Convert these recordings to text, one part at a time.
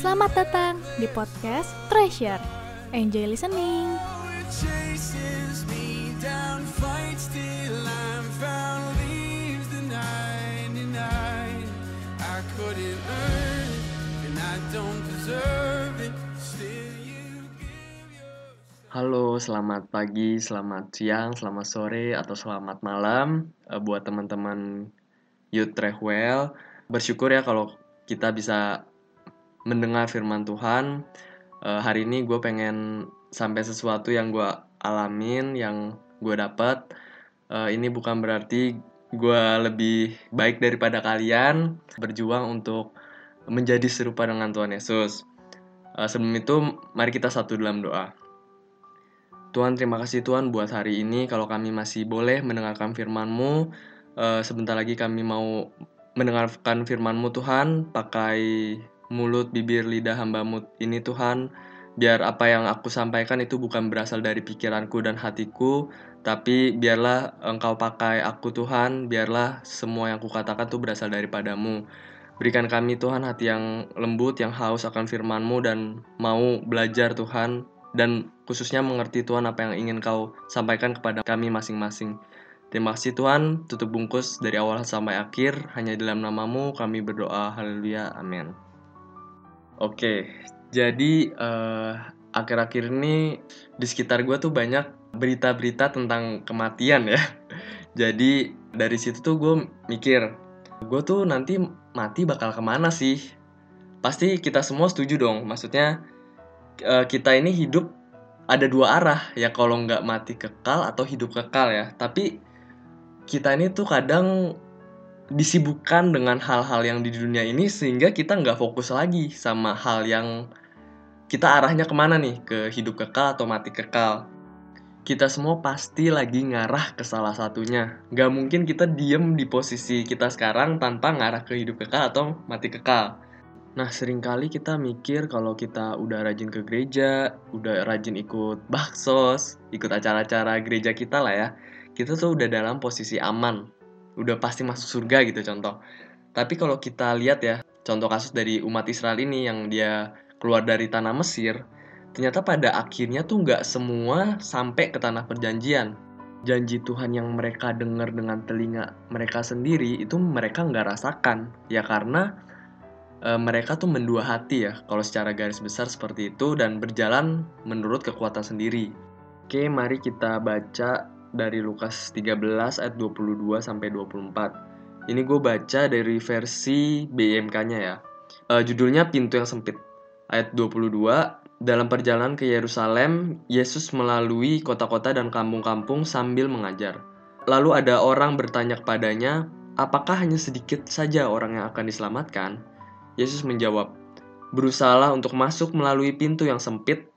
Selamat datang di podcast Treasure. Enjoy listening. chases me down, fights till I'm found, leaves the 99. I couldn't earn it, and I don't deserve it. Still, you give yourself. Halo, selamat pagi, selamat siang, selamat sore, atau selamat malam eh, buat teman-teman Youth. Bersyukur ya kalau kita bisa mendengar firman Tuhan. Eh, hari ini gue pengen sampai sesuatu yang gue alamin, yang gue dapat. Eh, ini bukan berarti gue lebih baik daripada kalian. Berjuang untuk menjadi serupa dengan Tuhan Yesus. Eh, sebelum itu, mari kita satu dalam doa. Tuhan terima kasih Tuhan buat hari ini kalau kami masih boleh mendengarkan firman-Mu sebentar lagi kami mau mendengarkan firman-Mu Tuhan pakai mulut bibir lidah hamba-Mu ini Tuhan biar apa yang aku sampaikan itu bukan berasal dari pikiranku dan hatiku tapi biarlah Engkau pakai aku Tuhan. Biarlah semua yang kukatakan tuh berasal daripadamu. Berikan kami Tuhan hati yang lembut, yang haus akan firman-Mu dan mau belajar Tuhan dan khususnya mengerti Tuhan apa yang ingin Kau sampaikan kepada kami masing-masing. Terima kasih Tuhan, tutup bungkus dari awal sampai akhir, hanya dalam namamu kami berdoa, haleluya, amin. Oke, jadi eh, akhir-akhir ini di sekitar gue tuh banyak berita-berita tentang kematian ya. Jadi dari situ tuh gue mikir, gue tuh nanti mati bakal ke mana sih? Pasti kita semua setuju dong, maksudnya eh, kita ini hidup ada dua arah ya kalau nggak mati kekal atau hidup kekal ya. Tapi kita ini tuh kadang disibukkan dengan hal-hal yang di dunia ini sehingga kita nggak fokus lagi sama hal yang kita arahnya ke mana nih ke hidup kekal atau mati kekal. Kita semua pasti lagi ngarah ke salah satunya. Nggak mungkin kita diem di posisi kita sekarang tanpa ngarah ke hidup kekal atau mati kekal. Nah, sering kali kita mikir kalau kita udah rajin ke gereja, udah rajin ikut baksos, ikut acara-acara gereja kita lah ya, kita tuh udah dalam posisi aman, udah pasti masuk surga gitu contoh. Tapi kalau kita lihat ya, contoh kasus dari umat Israel ini yang dia keluar dari tanah Mesir, ternyata pada akhirnya tuh nggak semua sampai ke tanah perjanjian. Janji Tuhan yang mereka dengar dengan telinga mereka sendiri itu mereka nggak rasakan, ya karena e, mereka tuh mendua hati ya, kalau secara garis besar seperti itu dan berjalan menurut kekuatan sendiri. Oke, mari kita baca dari Lukas 13 ayat 22 sampai 24. Ini gue baca dari versi BMK-nya ya. Eh, judulnya Pintu yang Sempit. Ayat 22, dalam perjalanan ke Yerusalem, Yesus melalui kota-kota dan kampung-kampung sambil mengajar. Lalu ada orang bertanya kepadanya, apakah hanya sedikit saja orang yang akan diselamatkan? Yesus menjawab, berusahalah untuk masuk melalui pintu yang sempit,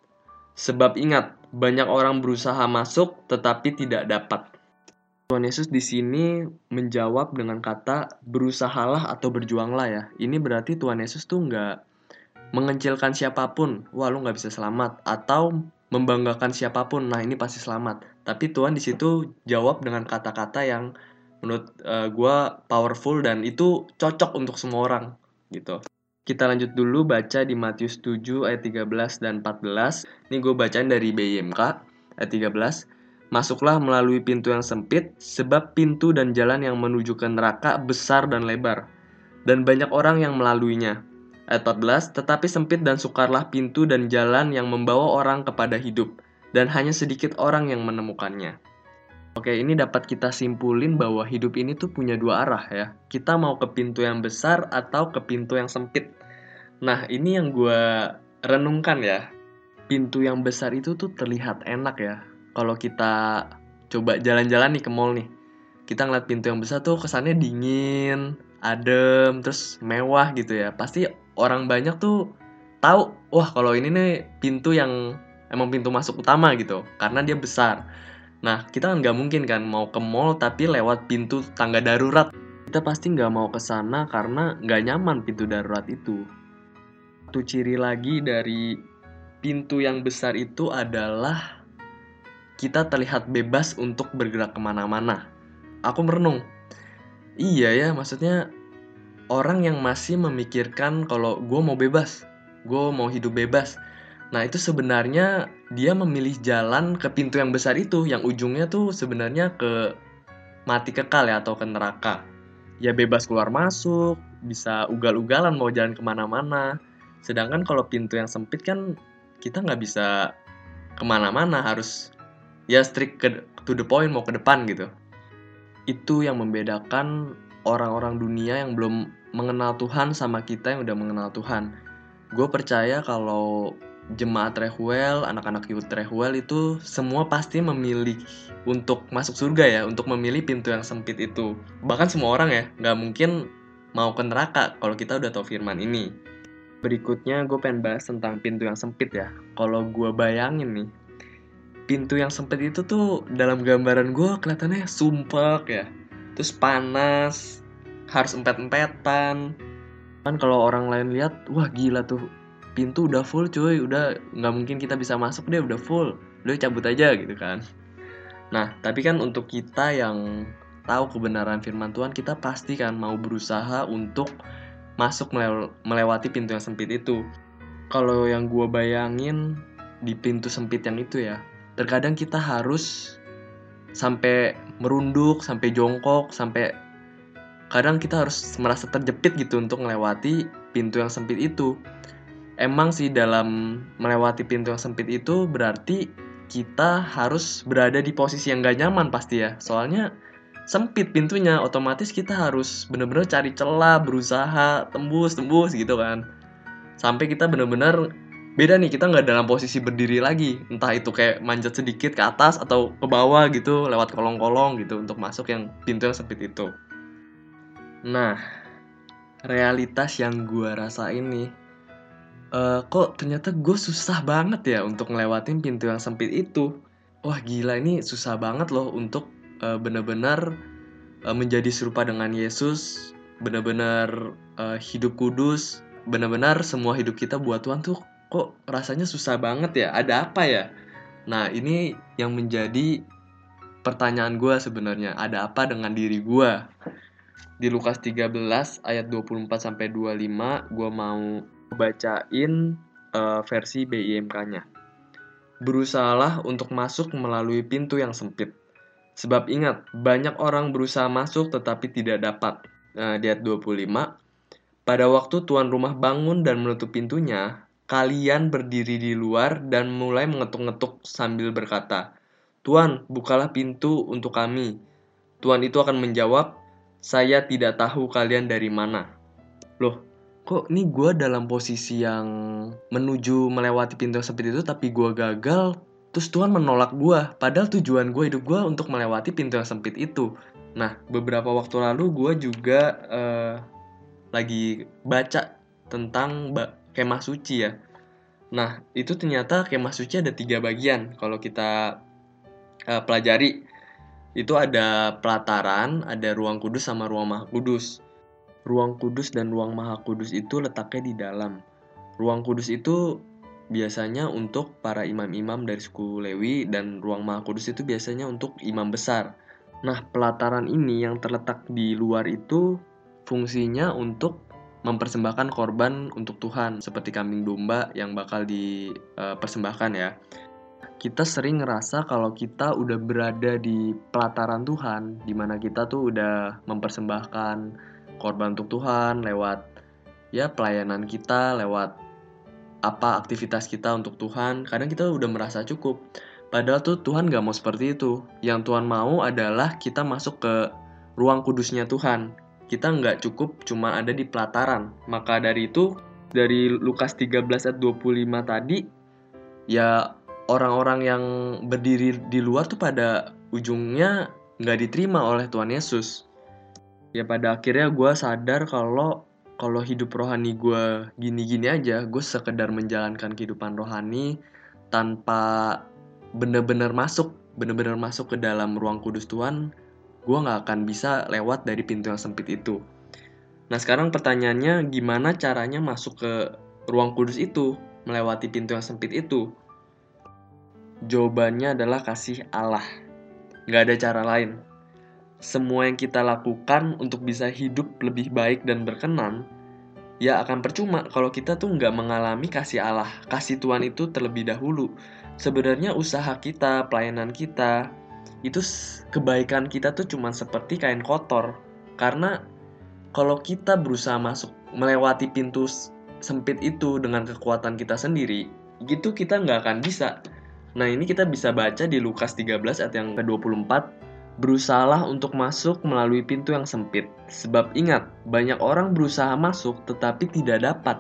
sebab ingat, banyak orang berusaha masuk tetapi tidak dapat. Tuhan Yesus di sini menjawab dengan kata berusahalah atau berjuanglah ya. Ini berarti Tuhan Yesus tuh nggak mengecilkan siapa pun, wah lu nggak bisa selamat, atau membanggakan siapa pun, nah ini pasti selamat. Tapi Tuhan di situ jawab dengan kata-kata yang menurut uh, gue powerful dan itu cocok untuk semua orang gitu. Kita lanjut dulu baca di Matius 7 ayat 13 dan 14. Ini gue bacain dari BIMK ayat 13. Masuklah melalui pintu yang sempit, sebab pintu dan jalan yang menuju ke neraka besar dan lebar. Dan banyak orang yang melaluinya. Ayat 14, tetapi sempit dan sukarlah pintu dan jalan yang membawa orang kepada hidup. Dan hanya sedikit orang yang menemukannya. Oke, ini dapat kita simpulin bahwa hidup ini tuh punya dua arah ya. Kita mau ke pintu yang besar atau ke pintu yang sempit. Nah, ini yang gue renungkan ya. Pintu yang besar itu tuh terlihat enak ya. Kalau kita coba jalan-jalan nih ke mall nih. Kita ngeliat pintu yang besar tuh kesannya dingin, adem, terus mewah gitu ya. Pasti orang banyak tuh tahu, wah kalau ini nih pintu yang emang pintu masuk utama gitu. Karena dia besar. Nah, kita kan nggak mungkin kan mau ke mall tapi lewat pintu tangga darurat. Kita pasti nggak mau ke sana karena nggak nyaman pintu darurat itu. Satu ciri lagi dari pintu yang besar itu adalah kita terlihat bebas untuk bergerak ke mana-mana. Aku merenung. Iya ya, maksudnya orang yang masih memikirkan kalau gue mau bebas. gue mau hidup bebas nah itu sebenarnya dia memilih jalan ke pintu yang besar itu yang ujungnya tuh sebenarnya ke mati kekal ya atau ke neraka. Ya bebas keluar masuk bisa ugal-ugalan mau jalan ke mana-mana. Sedangkan kalau pintu yang sempit kan kita nggak bisa ke mana-mana harus ya strict ke to the point mau ke depan gitu. Itu yang membedakan orang-orang dunia yang belum mengenal Tuhan sama kita yang udah mengenal Tuhan. Gue percaya kalau jemaat Rehuel, anak-anak youth Rehuel itu semua pasti memilih untuk masuk surga ya, untuk memilih pintu yang sempit itu. Bahkan semua orang ya, nggak mungkin mau ke neraka kalau kita udah tahu firman ini. Berikutnya gue pengen bahas tentang pintu yang sempit ya. Kalau gue bayangin nih, pintu yang sempit itu tuh dalam gambaran gue kelihatannya sumpek ya. Terus panas, harus empet-empetan. Kan kalau orang lain lihat, wah gila tuh pintu udah full cuy. Udah nggak mungkin kita bisa masuk deh udah full. Udah cabut aja gitu kan. Nah tapi kan untuk kita yang tahu kebenaran firman Tuhan kita pasti kan mau berusaha untuk masuk melewati pintu yang sempit itu. Kalau yang gue bayangin di pintu sempit yang itu ya terkadang kita harus sampai merunduk sampai jongkok sampai kadang kita harus merasa terjepit gitu untuk melewati pintu yang sempit itu emang sih dalam melewati pintu yang sempit itu berarti kita harus berada di posisi yang gak nyaman pasti ya. Soalnya sempit pintunya, otomatis kita harus bener-bener cari celah, berusaha, tembus, tembus gitu kan. Sampai kita bener-bener beda nih, kita nggak dalam posisi berdiri lagi. Entah itu kayak manjat sedikit ke atas atau ke bawah gitu, lewat kolong-kolong gitu untuk masuk yang pintu yang sempit itu. Nah, realitas yang gua rasain nih uh, kok ternyata gue susah banget ya untuk ngelewatin pintu yang sempit itu. Wah gila ini susah banget loh untuk uh, benar-benar uh, menjadi serupa dengan Yesus, benar-benar uh, hidup kudus, benar-benar semua hidup kita buat Tuhan tuh kok rasanya susah banget ya. Ada apa ya? Nah ini yang menjadi pertanyaan gue sebenarnya. Ada apa dengan diri gue? Di Lukas 13 ayat 24 sampai 25 gue mau bacain uh, versi BIMK-nya. Berusahalah untuk masuk melalui pintu yang sempit. Sebab ingat, banyak orang berusaha masuk tetapi tidak dapat. Nah, di ayat 25, pada waktu tuan rumah bangun dan menutup pintunya, kalian berdiri di luar dan mulai mengetuk-ngetuk sambil berkata, Tuan, bukalah pintu untuk kami. Tuan itu akan menjawab, saya tidak tahu kalian dari mana. Loh, kok ini gue dalam posisi yang menuju melewati pintu yang sempit itu tapi gue gagal terus Tuhan menolak gue padahal tujuan gue hidup gue untuk melewati pintu yang sempit itu. Nah beberapa waktu lalu gue juga uh, lagi baca tentang kemah suci ya. Nah itu ternyata kemah suci ada tiga bagian kalau kita uh, pelajari. Itu ada pelataran ada ruang kudus sama ruang maha kudus ruang kudus dan ruang maha kudus itu letaknya di dalam. Ruang kudus itu biasanya untuk para imam-imam dari suku Lewi dan ruang maha kudus itu biasanya untuk imam besar. Nah, pelataran ini yang terletak di luar itu fungsinya untuk mempersembahkan korban untuk Tuhan seperti kambing domba yang bakal dipersembahkan ya. Kita sering ngerasa kalau kita udah berada di pelataran Tuhan, di mana kita tuh udah mempersembahkan korban untuk Tuhan lewat ya pelayanan kita lewat apa aktivitas kita untuk Tuhan kadang kita udah merasa cukup. Padahal tuh Tuhan gak mau seperti itu. Yang Tuhan mau adalah kita masuk ke ruang kudusnya Tuhan. Kita nggak cukup cuma ada di pelataran. Maka dari itu dari Lukas 13 ayat 25 tadi ya orang-orang yang berdiri di luar tuh pada ujungnya nggak diterima oleh Tuhan Yesus ya pada akhirnya gue sadar kalau kalau hidup rohani gue gini-gini aja gue sekedar menjalankan kehidupan rohani tanpa bener-bener masuk bener-bener masuk ke dalam ruang kudus Tuhan gue nggak akan bisa lewat dari pintu yang sempit itu. Nah sekarang pertanyaannya gimana caranya masuk ke ruang kudus itu melewati pintu yang sempit itu? Jawabannya adalah kasih Allah. Nggak ada cara lain semua yang kita lakukan untuk bisa hidup lebih baik dan berkenan, ya akan percuma kalau kita tuh nggak mengalami kasih Allah, kasih Tuhan itu terlebih dahulu. Sebenarnya usaha kita, pelayanan kita, itu kebaikan kita tuh cuma seperti kain kotor. Karena kalau kita berusaha masuk melewati pintu sempit itu dengan kekuatan kita sendiri, gitu kita nggak akan bisa. Nah ini kita bisa baca di Lukas 13 ayat yang ke-24 Berusahalah untuk masuk melalui pintu yang sempit, sebab ingat, banyak orang berusaha masuk tetapi tidak dapat.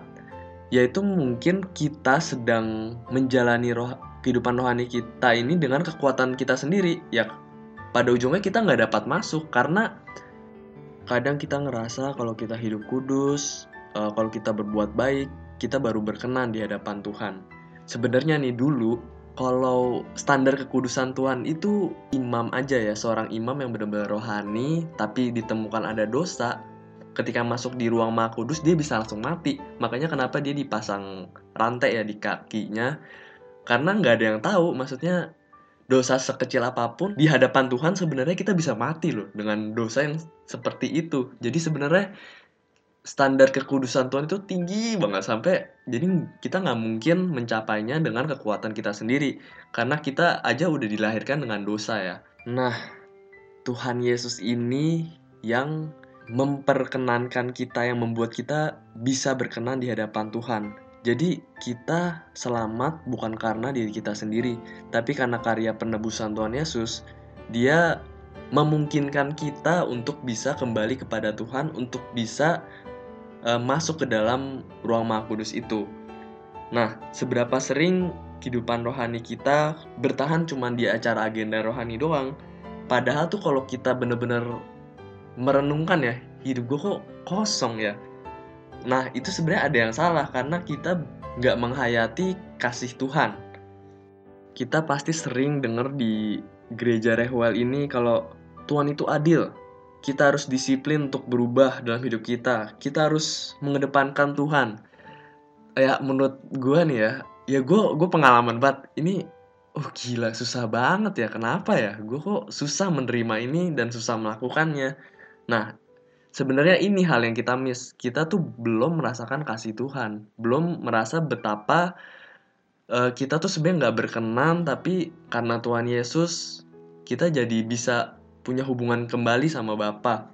Yaitu mungkin kita sedang menjalani roh, kehidupan rohani kita ini dengan kekuatan kita sendiri. Ya, pada ujungnya kita nggak dapat masuk karena kadang kita ngerasa kalau kita hidup kudus, uh, kalau kita berbuat baik, kita baru berkenan di hadapan Tuhan. Sebenarnya nih dulu kalau standar kekudusan Tuhan itu imam aja ya, seorang imam yang benar-benar rohani, tapi ditemukan ada dosa, ketika masuk di ruang maha kudus dia bisa langsung mati. Makanya kenapa dia dipasang rantai ya di kakinya, karena nggak ada yang tahu, maksudnya dosa sekecil apa pun di hadapan Tuhan sebenarnya kita bisa mati loh dengan dosa yang seperti itu. Jadi sebenarnya standar kekudusan Tuhan itu tinggi banget sampai jadi kita nggak mungkin mencapainya dengan kekuatan kita sendiri karena kita aja udah dilahirkan dengan dosa ya. Nah, Tuhan Yesus ini yang memperkenankan kita yang membuat kita bisa berkenan di hadapan Tuhan. Jadi kita selamat bukan karena diri kita sendiri, tapi karena karya penebusan Tuhan Yesus. Dia memungkinkan kita untuk bisa kembali kepada Tuhan, untuk bisa uh, masuk ke dalam ruang maha kudus itu. Nah, seberapa sering kehidupan rohani kita bertahan cuma di acara agenda rohani doang. Padahal tuh kalau kita bener-bener merenungkan ya, hidup gue kok kosong ya. Nah, itu sebenarnya ada yang salah karena kita nggak menghayati kasih Tuhan. Kita pasti sering denger di gereja Rehwel ini kalau Tuhan itu adil, kita harus disiplin untuk berubah dalam hidup kita. Kita harus mengedepankan Tuhan. Ya menurut gue nih ya, ya gue gue pengalaman banget. Ini oh gila susah banget ya. Kenapa ya? Gue kok susah menerima ini dan susah melakukannya. Nah sebenarnya ini hal yang kita miss. Kita tuh belum merasakan kasih Tuhan, belum merasa betapa uh, kita tuh sebenarnya nggak berkenan, tapi karena Tuhan Yesus kita jadi bisa punya hubungan kembali sama Bapak.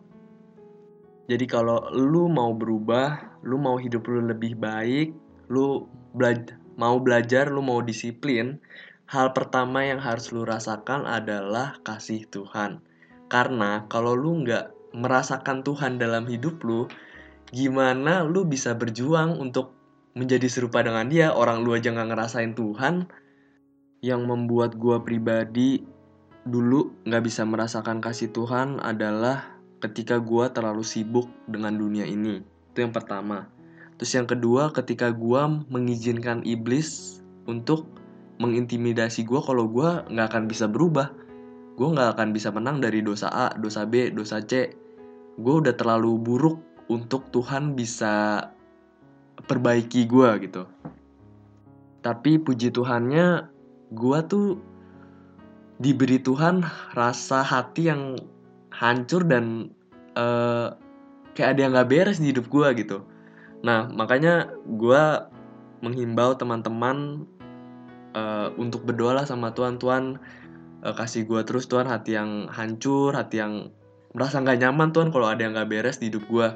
Jadi kalau lu mau berubah, lu mau hidup lu lebih baik, lu bela mau belajar, lu mau disiplin, hal pertama yang harus lu rasakan adalah kasih Tuhan. Karena kalau lu nggak merasakan Tuhan dalam hidup lu, gimana lu bisa berjuang untuk menjadi serupa dengan dia? Orang lu aja nggak ngerasain Tuhan, yang membuat gua pribadi dulu nggak bisa merasakan kasih Tuhan adalah ketika gue terlalu sibuk dengan dunia ini. Itu yang pertama. Terus yang kedua, ketika gue mengizinkan iblis untuk mengintimidasi gue kalau gue nggak akan bisa berubah. Gue nggak akan bisa menang dari dosa A, dosa B, dosa C. Gue udah terlalu buruk untuk Tuhan bisa perbaiki gue gitu. Tapi puji Tuhannya, gue tuh diberi Tuhan rasa hati yang hancur dan uh, kayak ada yang gak beres di hidup gue gitu. Nah makanya gue menghimbau teman-teman uh, untuk berdoa lah sama Tuhan Tuhan uh, kasih gue terus Tuhan hati yang hancur, hati yang merasa nggak nyaman Tuhan kalau ada yang gak beres di hidup gue.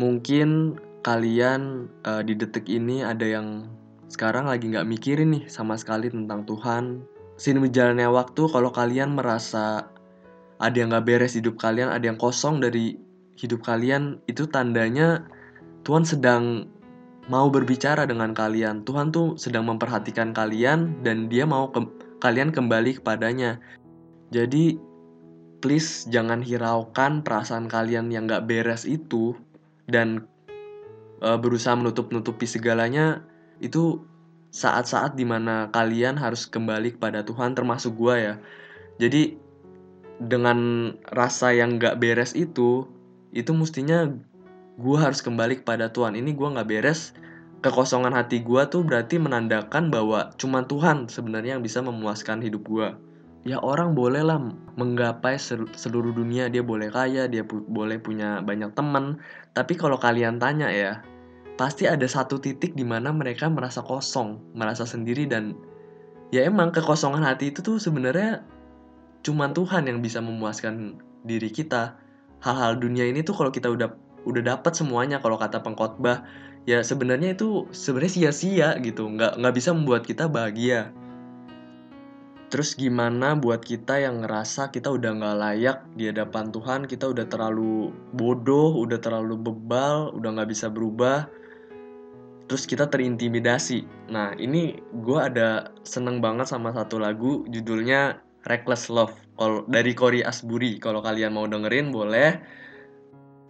Mungkin kalian uh, di detik ini ada yang sekarang lagi nggak mikirin nih sama sekali tentang Tuhan, sini berjalannya waktu kalau kalian merasa ada yang gak beres hidup kalian, ada yang kosong dari hidup kalian, itu tandanya Tuhan sedang mau berbicara dengan kalian. Tuhan tuh sedang memperhatikan kalian dan dia mau ke kalian kembali kepadanya. Jadi please jangan hiraukan perasaan kalian yang gak beres itu dan uh, berusaha menutup-nutupi segalanya itu saat-saat di mana kalian harus kembali kepada Tuhan termasuk gue ya. Jadi dengan rasa yang gak beres itu itu mestinya gue harus kembali kepada Tuhan. Ini gue gak beres kekosongan hati gue tuh berarti menandakan bahwa cuma Tuhan sebenarnya yang bisa memuaskan hidup gue ya orang boleh lah menggapai seluruh dunia. Dia boleh kaya dia boleh punya banyak teman. Tapi kalau kalian tanya ya pasti ada satu titik di mana mereka merasa kosong, merasa sendiri dan ya emang kekosongan hati itu tuh sebenarnya cuman Tuhan yang bisa memuaskan diri kita. Hal-hal dunia ini tuh kalau kita udah udah dapat semuanya kalau kata pengkhotbah ya sebenarnya itu sebenarnya sia-sia gitu, nggak nggak bisa membuat kita bahagia. Terus gimana buat kita yang ngerasa kita udah nggak layak di hadapan Tuhan, kita udah terlalu bodoh, udah terlalu bebal, udah nggak bisa berubah, terus kita terintimidasi. Nah ini gue ada seneng banget sama satu lagu judulnya Reckless Love dari Cory Asbury. Kalau kalian mau dengerin boleh.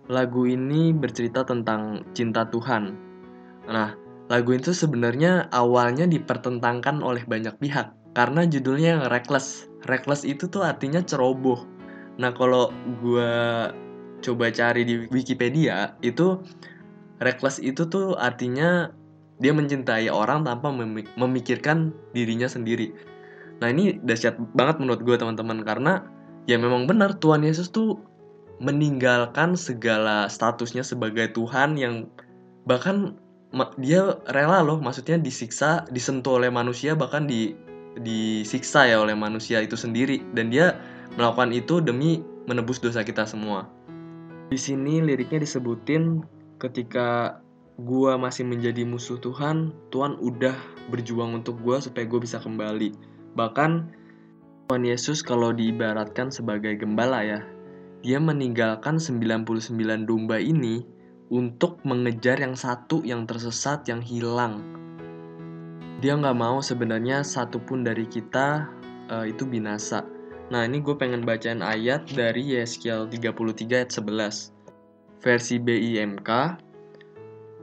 Lagu ini bercerita tentang cinta Tuhan. Nah, lagu itu sebenarnya awalnya dipertentangkan oleh banyak pihak karena judulnya yang reckless. Reckless itu tuh artinya ceroboh. Nah, kalau gue coba cari di Wikipedia, itu reckless itu tuh artinya dia mencintai orang tanpa memikirkan dirinya sendiri. Nah, ini dahsyat banget menurut gue teman-teman karena ya memang benar Tuhan Yesus tuh meninggalkan segala statusnya sebagai Tuhan yang bahkan dia rela loh maksudnya disiksa disentuh oleh manusia bahkan di disiksa ya oleh manusia itu sendiri dan dia melakukan itu demi menebus dosa kita semua. Di sini liriknya disebutin ketika gua masih menjadi musuh Tuhan, Tuhan udah berjuang untuk gua supaya gue bisa kembali. Bahkan Tuhan Yesus kalau diibaratkan sebagai gembala ya, dia meninggalkan 99 domba ini untuk mengejar yang satu yang tersesat, yang hilang. Dia nggak mau sebenarnya satupun dari kita uh, itu binasa. Nah ini gue pengen bacain ayat dari Yeskiel 33 ayat 11. Versi BIMK,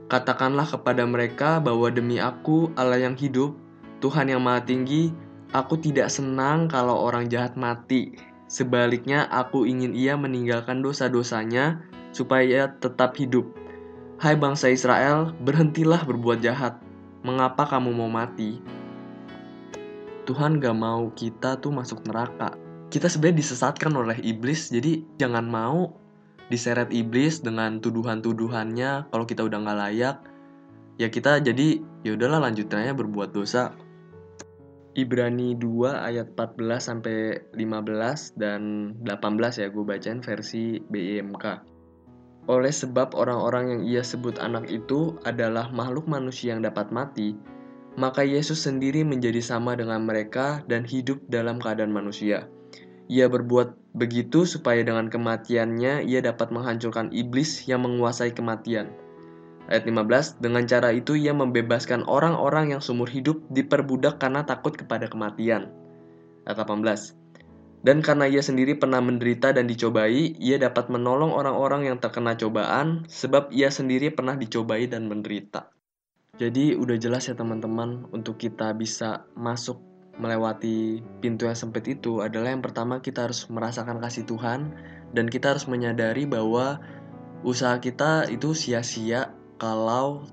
Katakanlah kepada mereka bahwa demi aku Allah yang hidup, Tuhan yang maha tinggi, aku tidak senang kalau orang jahat mati. Sebaliknya, aku ingin ia meninggalkan dosa-dosanya supaya tetap hidup. Hai bangsa Israel, berhentilah berbuat jahat. Mengapa kamu mau mati? Tuhan gak mau kita tuh masuk neraka. Kita sebenarnya disesatkan oleh iblis, jadi jangan mau diseret iblis dengan tuduhan-tuduhannya kalau kita udah nggak layak ya kita jadi ya udahlah lanjutannya berbuat dosa Ibrani 2 ayat 14 sampai 15 dan 18 ya gue bacain versi BIMK. Oleh sebab orang-orang yang ia sebut anak itu adalah makhluk manusia yang dapat mati, maka Yesus sendiri menjadi sama dengan mereka dan hidup dalam keadaan manusia. Ia berbuat begitu supaya dengan kematiannya ia dapat menghancurkan iblis yang menguasai kematian. Ayat 15, dengan cara itu ia membebaskan orang-orang yang seumur hidup diperbudak karena takut kepada kematian. Ayat 18, dan karena ia sendiri pernah menderita dan dicobai, ia dapat menolong orang-orang yang terkena cobaan, sebab ia sendiri pernah dicobai dan menderita. Jadi udah jelas ya teman-teman, untuk kita bisa masuk melewati pintu yang sempit itu adalah yang pertama kita harus merasakan kasih Tuhan dan kita harus menyadari bahwa usaha kita itu sia-sia kalau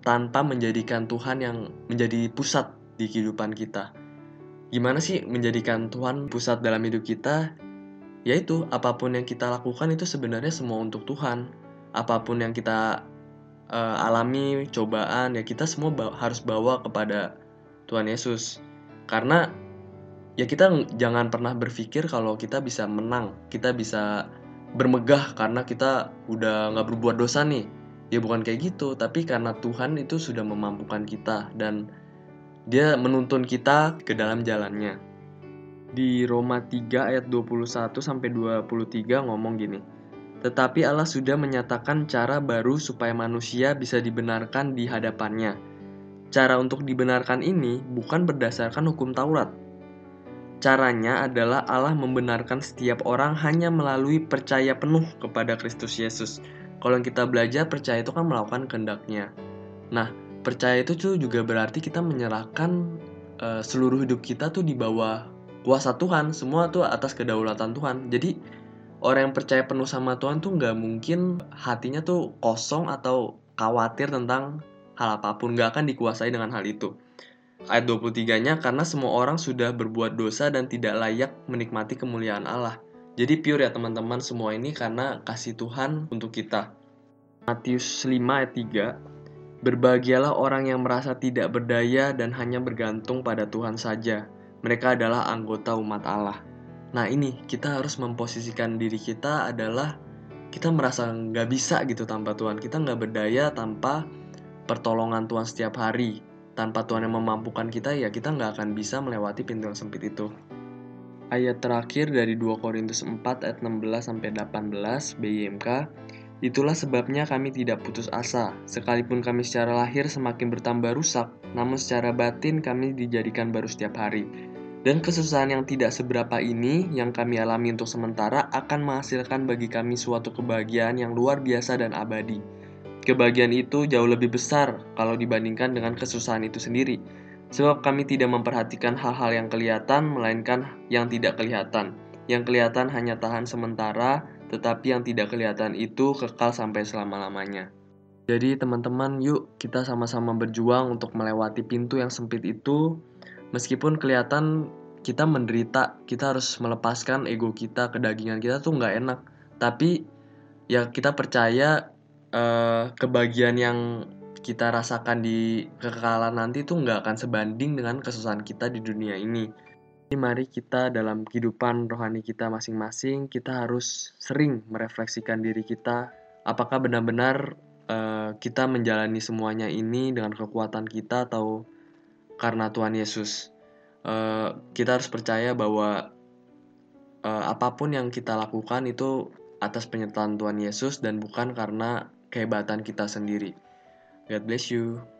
tanpa menjadikan Tuhan yang menjadi pusat di kehidupan kita. Gimana sih menjadikan Tuhan pusat dalam hidup kita? Yaitu apa pun yang kita lakukan itu sebenarnya semua untuk Tuhan. Apa pun yang kita uh, alami, cobaan ya kita semua harus bawa kepada Tuhan Yesus karena ya kita jangan pernah berpikir kalau kita bisa menang kita bisa bermegah karena kita udah nggak berbuat dosa nih. Ya bukan kayak gitu tapi karena Tuhan itu sudah memampukan kita dan dia menuntun kita ke dalam jalannya. Di Roma 3 ayat 21 sampai 23 ngomong gini tetapi Allah sudah menyatakan cara baru supaya manusia bisa dibenarkan di hadapannya Cara untuk dibenarkan ini bukan berdasarkan hukum Taurat. Caranya adalah Allah membenarkan setiap orang hanya melalui percaya penuh kepada Kristus Yesus. Kalau kita belajar percaya itu kan melakukan kehendaknya. Nah, percaya itu tuh juga berarti kita menyerahkan uh, seluruh hidup kita tuh di bawah kuasa Tuhan, semua tuh atas kedaulatan Tuhan. Jadi orang yang percaya penuh sama Tuhan tuh nggak mungkin hatinya tuh kosong atau khawatir tentang hal apa pun gak akan dikuasai dengan hal itu. Ayat 23-nya karena semua orang sudah berbuat dosa dan tidak layak menikmati kemuliaan Allah. Jadi pure ya teman-teman semua ini karena kasih Tuhan untuk kita. Matius 5 ayat 3 Berbahagialah orang yang merasa tidak berdaya dan hanya bergantung pada Tuhan saja. Mereka adalah anggota umat Allah. Nah ini kita harus memposisikan diri kita adalah kita merasa nggak bisa gitu tanpa Tuhan. Kita nggak berdaya tanpa pertolongan Tuhan setiap hari. Tanpa Tuhan yang memampukan kita ya kita nggak akan bisa melewati pintu yang sempit itu. Ayat terakhir dari 2 Korintus 4 ayat 16 sampai 18 BIMK Itulah sebabnya kami tidak putus asa, sekalipun kami secara lahir semakin bertambah rusak, namun secara batin kami dijadikan baru setiap hari. Dan kesusahan yang tidak seberapa ini yang kami alami untuk sementara akan menghasilkan bagi kami suatu kebahagiaan yang luar biasa dan abadi. Kebahagiaan itu jauh lebih besar kalau dibandingkan dengan kesusahan itu sendiri, sebab kami tidak memperhatikan hal-hal yang kelihatan, melainkan yang tidak kelihatan. Yang kelihatan hanya tahan sementara, tetapi yang tidak kelihatan itu kekal sampai selama-lamanya. Jadi teman-teman yuk kita sama-sama berjuang untuk melewati pintu yang sempit itu meskipun kelihatan kita menderita, kita harus melepaskan ego kita, kedagingan kita tuh nggak enak. Tapi ya kita percaya eh, kebahagiaan yang kita rasakan di kekekalan nanti tuh nggak akan sebanding dengan kesusahan kita di dunia ini. Jadi mari kita dalam kehidupan rohani kita masing-masing, kita harus sering merefleksikan diri kita, apakah benar-benar uh, kita menjalani semuanya ini dengan kekuatan kita atau karena Tuhan Yesus. Uh, kita harus percaya bahwa uh, apa pun yang kita lakukan itu atas penyertaan Tuhan Yesus dan bukan karena kehebatan kita sendiri. God bless you.